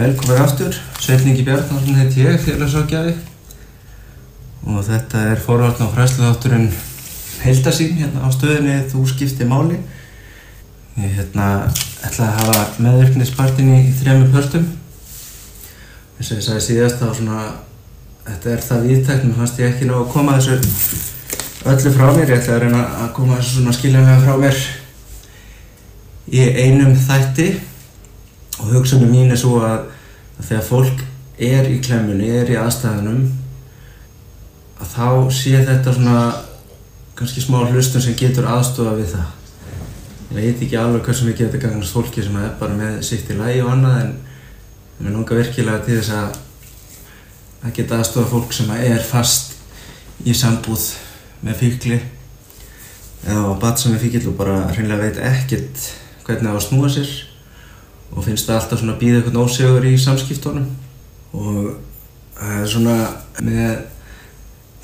Velkomin aftur, Sveitningi Bjarnarsson heit ég, félagsákjafi og þetta er forvartn á fræsluðátturinn Heildasín hérna á stöðinni Þú skipti máli. Ég hérna ætla að hafa meðvirknispartin í þrejum pörtum. Eins og ég sagði síðast þá svona, þetta er það viðtækt, mér fannst ég ekki ná að koma þessu öllu frá mér. Ég ætla að reyna að koma þessu svona skiljanlega frá mér í einum þætti og hugsunum mín er svo að, að þegar fólk er í klemmunni, er í aðstæðunum að þá sé þetta svona kannski smá hlustun sem getur aðstofa við það. Ég veit ekki alveg hversu mikið þetta gagnast fólki sem er bara með sitt í lægi og annað en mér langar virkilega til þess að að geta aðstofa fólk sem er fast í sambúð með fíkli eða á bat sem er fíkil og bara hreinlega veit ekkert hvernig það á að snúa sér og finnst það alltaf svona að býða eitthvað ósegur í samskiptunum. Og það er svona með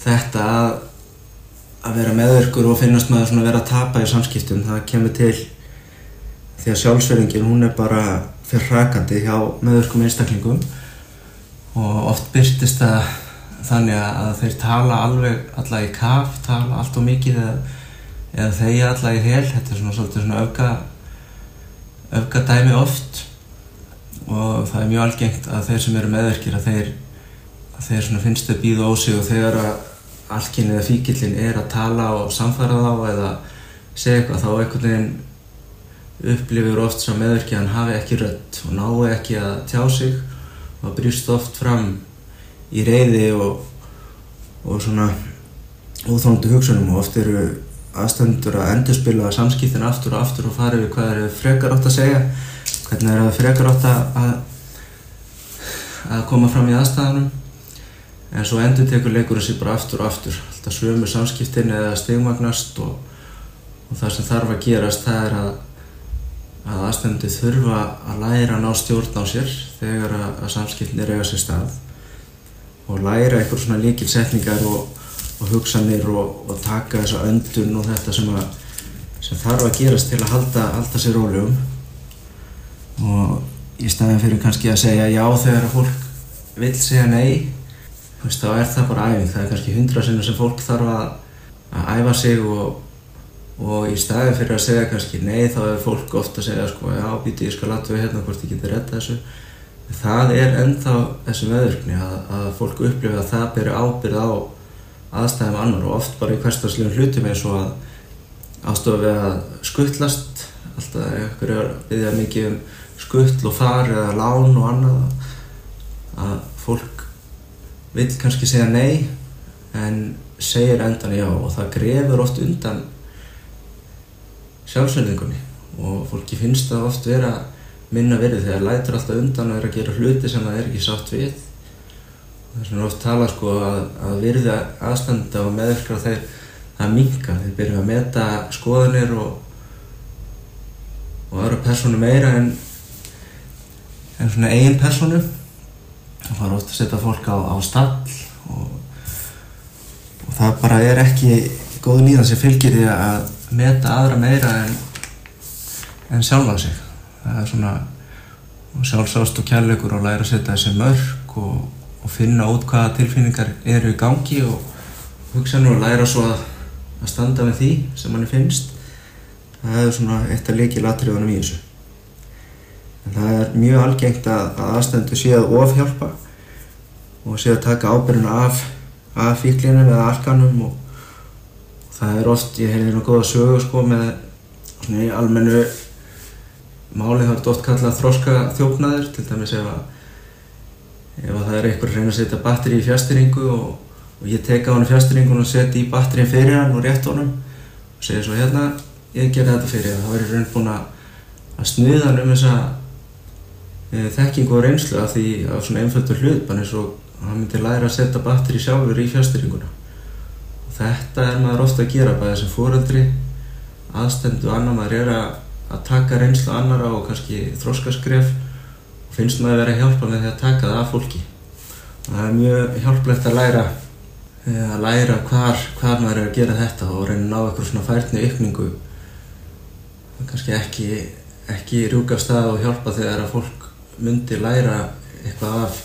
þetta að að vera meðverkur og finnast maður svona að vera að tapa í samskiptum það kemur til því að sjálfsverðingin hún er bara fyrir hrakandi hjá meðverkum einstaklingum. Og oft byrtist það þannig að þeir tala alveg alla í kaf, tala allt og mikið eða, eða þegja alla í hel. Þetta er svona svolítið svona öfga öfga dæmi oft og það er mjög algengt að þeir sem eru meðverkir að þeir að þeir finnst þau býða ósig og þegar að alkinn eða fíkillin er að tala og samfara þá eða segja eitthvað þá einhvern veginn upplifir oft sem meðverki að hann hafi ekki rödd og nái ekki að tjá sig og brýst oft fram í reyði og, og svona óþóndu hugsunum og oft eru aðstöndur að endurspila samskiptin aftur og aftur og fara yfir hvað eru frekar átt að segja hvernig er það frekar átt að að koma fram í aðstæðanum en svo endur tekur leikur þessi bara aftur og aftur. Alltaf sömu samskiptin eða stigmagnast og, og það sem þarf að gerast það er að að aðstændi þurfa að læra að ná stjórn á sér þegar að, að samskiptin er eiga sér stað og læra einhver svona líkilsetningar og, og hugsanir og, og taka þessa öndun og þetta sem, að, sem þarf að gerast til að halda, halda sér rólegum og í staðin fyrir kannski að segja já þegar fólk vil segja nei veist, þá er það bara æfing. Það er kannski hundra sinna sem fólk þarf að, að æfa sig og, og í staði fyrir að segja kannski nei þá er fólk ofta að segja sko já býti ég skal lata við hérna hvort ég geti retta þessu. Það er ennþá þessu meðvirkni að, að fólk upplifa að það beri ábyrð á aðstæðum annar og oft bara í hverstagslegum hlutum eins og að ástofa við að skuttlast alltaf ykkur er að byggja mikið um skuttl og far eða lán og annað. Að fólk vil kannski segja nei en segir endan já og það grefur oft undan sjálfsverðingunni og fólki finnst það oft vera minna verið þegar lætur alltaf undan og er að gera hluti sem það er ekki sátt við þess vegna oft tala sko að, að virða aðstanda og meðverkra þeir það minka, þeir byrja að meta skoðanir og og aðra persónu meira en en svona eigin persónu það fara oft að setja fólk á, á stall og, og það bara er ekki góð líðan sem fylgir því að meta aðra meira en, en sjálfa sig. Það er svona sjálfsást og kærleikur og læra að setja þessi mörg og, og finna út hvaða tilfinningar eru í gangi og hugsa nú og læra svo að, að standa með því sem manni finnst. Það er svona eitt af leikilatriðunum í þessu. En það er mjög algengt að, að aðstendur sé að ofhjálpa og sé að taka ábyrjuna af, af fíklinum eða alkanum og, og það er oft, ég heyrði hérna góða sögu sko með svona í almennu máli það er oft kallað þróska þjófnaður til dæmis ef að, ef að það er einhver að reyna að setja batteri í fjastýringu og, og ég teka á hann fjastýringun og setja í batterin fyrir hann og rétt honum og segja svo hérna ég gerði þetta fyrir það, er ég raun búinn að snuða hann um þessa þekkingu og reynslu af því af svona einföldur hlut eins og hann myndi læra að setja batteri sjálfur í fjárstyringuna og þetta er maður ofta að gera bæðið sem fóreldri aðstendu annar. Maður er að, að taka reynslu annara og kannski þróskaskref og finnst maður að vera að hjálpa með því að taka það af fólki. Það er mjög hjálplegt að læra að læra hvar, hvar maður er að gera þetta og reyna að ná eitthvað svona færni aukningu. Kannski ekki ekki rúka stað og hjálpa þegar að fólk myndi læra eitthvað af.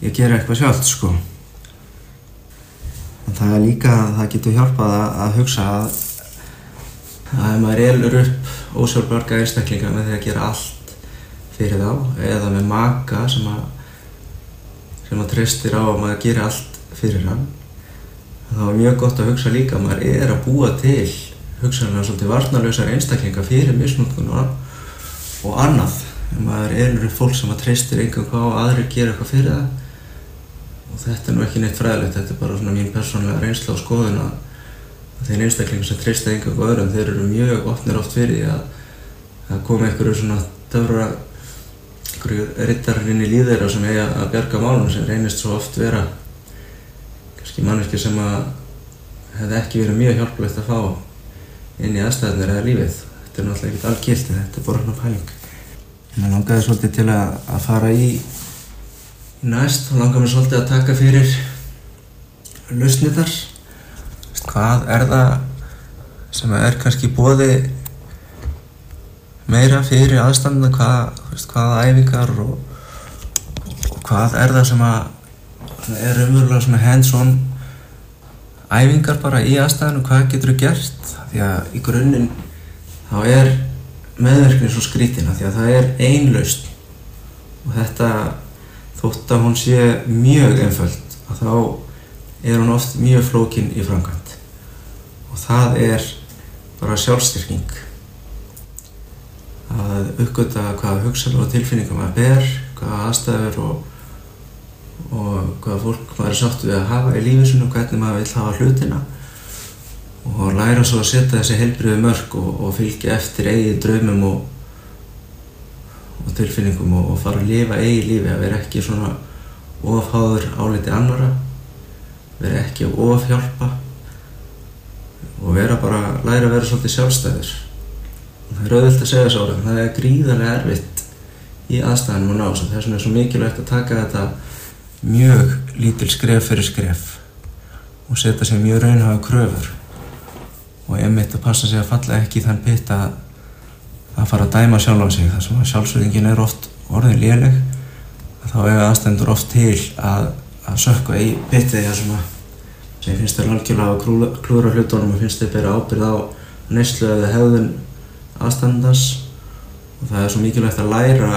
Ég gera eitthvað sjálft sko. En það er líka það getur hjálpað að, að hugsa að að maður elur upp ósjálfbarga einstaklinga með því að gera allt fyrir þá eða með maka sem að sem að treystir á að maður gera allt fyrir hann þá er mjög gott að hugsa líka að maður er að búa til hugsanlega svolítið varnarlausar einstaklinga fyrir misnútkununa og annað. Ef maður elur upp fólk sem að treystir einhvern hvað og aðrir gera eitthvað fyrir það. Og þetta er nú ekki neitt fræðilegt þetta er bara svona mín persónlega reynsla og skoðun að þeir einstaklingar sem treysta einhverjum öðrum þeir eru mjög opnir oft fyrir því að það komi einhverju svona töfra einhverju rittarinn inn í líð þeirra sem eiga að bjarga málunum sem reynist svo oft vera kannski manneski sem að hefði ekki verið mjög hjálplegt að fá inn í aðstæðanir eða lífið. Þetta er náttúrulega ekkert algildi, þetta er bara svona pæling. Mér langaði svolítið til að, að fara í næst og langaði mér svolítið að taka fyrir lausnitar hvað er það sem er kannski bóði meira fyrir aðstandina hvað, hvaða æfingar og, og hvað er það sem að er umverulega svona hands-on æfingar bara í aðstæðinu hvað getur þú gert? Því að í grunninn þá er meðverknin svo skrítina því að það er einlaust og þetta þótt að hún sé mjög einföld að þá er hún oft mjög flókin í framkvæmt og það er bara sjálfstyrking að uppgöta hvaða hugsalega og tilfinningum maður ber, hvaða aðstæður og, og hvaða fólk maður er sátt við að hafa í og hvernig maður vil hafa hlutina. Og læra svo að setja þessi heilbriðu mörg og, og fylgja eftir eigið draumum og, og tilfinningum og, fara að lifa eigið lífi að vera ekki svona ofháður áliti annara vera ekki að ofhjálpa og vera bara að læra að vera svolítið sjálfstæður það auðvilt að segja svo það er gríðarlega erfitt í aðstæðanum og náðs og þess vegna er svo mikilvægt að taka þetta mjög lítil skref fyrir skref og setja sér mjög raunhafa kröfur og einmitt að passa sig að falla ekki í þann pitt að að fara að dæma sjálf á sig. Þar sem að sjálfsögðingin er oft orðin léleg þá eiga aðstendur oft til að, að sökka í pittið þar sem að sem finnst þér algjörlega að klúra hlutunum og finnst þér bera ábyrð á neyslu eða hefðun aðstandans og það er svo mikilvægt að læra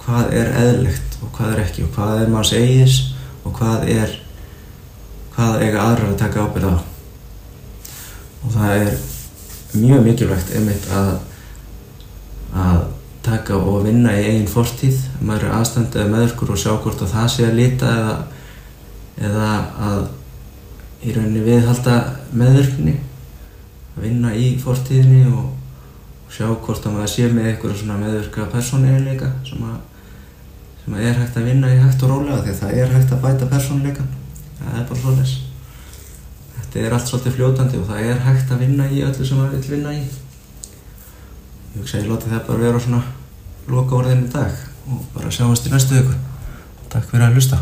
hvað er eðlegt og hvað er ekki og hvað er maður segis og hvað er hvað eiga aðra að taka ábyrð á. Og það er mjög mikilvægt einmitt að að taka og vinna í einn fortíð maður er aðstandið meðurkur og sjá hvort að það sé að lita eða, eða að í rauninni viðhalda meðurkni að vinna í fortíðinni og sjá hvort að maður sé með eitthvað svona meðurka persónuleika sem sem að er hægt að vinna í hægt og rólega því að það er hægt að bæta persónuleikan það er bara svo les þetta er allt svolítið fljótandi og það er hægt að vinna í öllu sem maður vil vinna í. Ég hugsa ég láti það bara vera svona loka orðin í dag og bara sjáumst í næstu viku. Takk fyrir að hlusta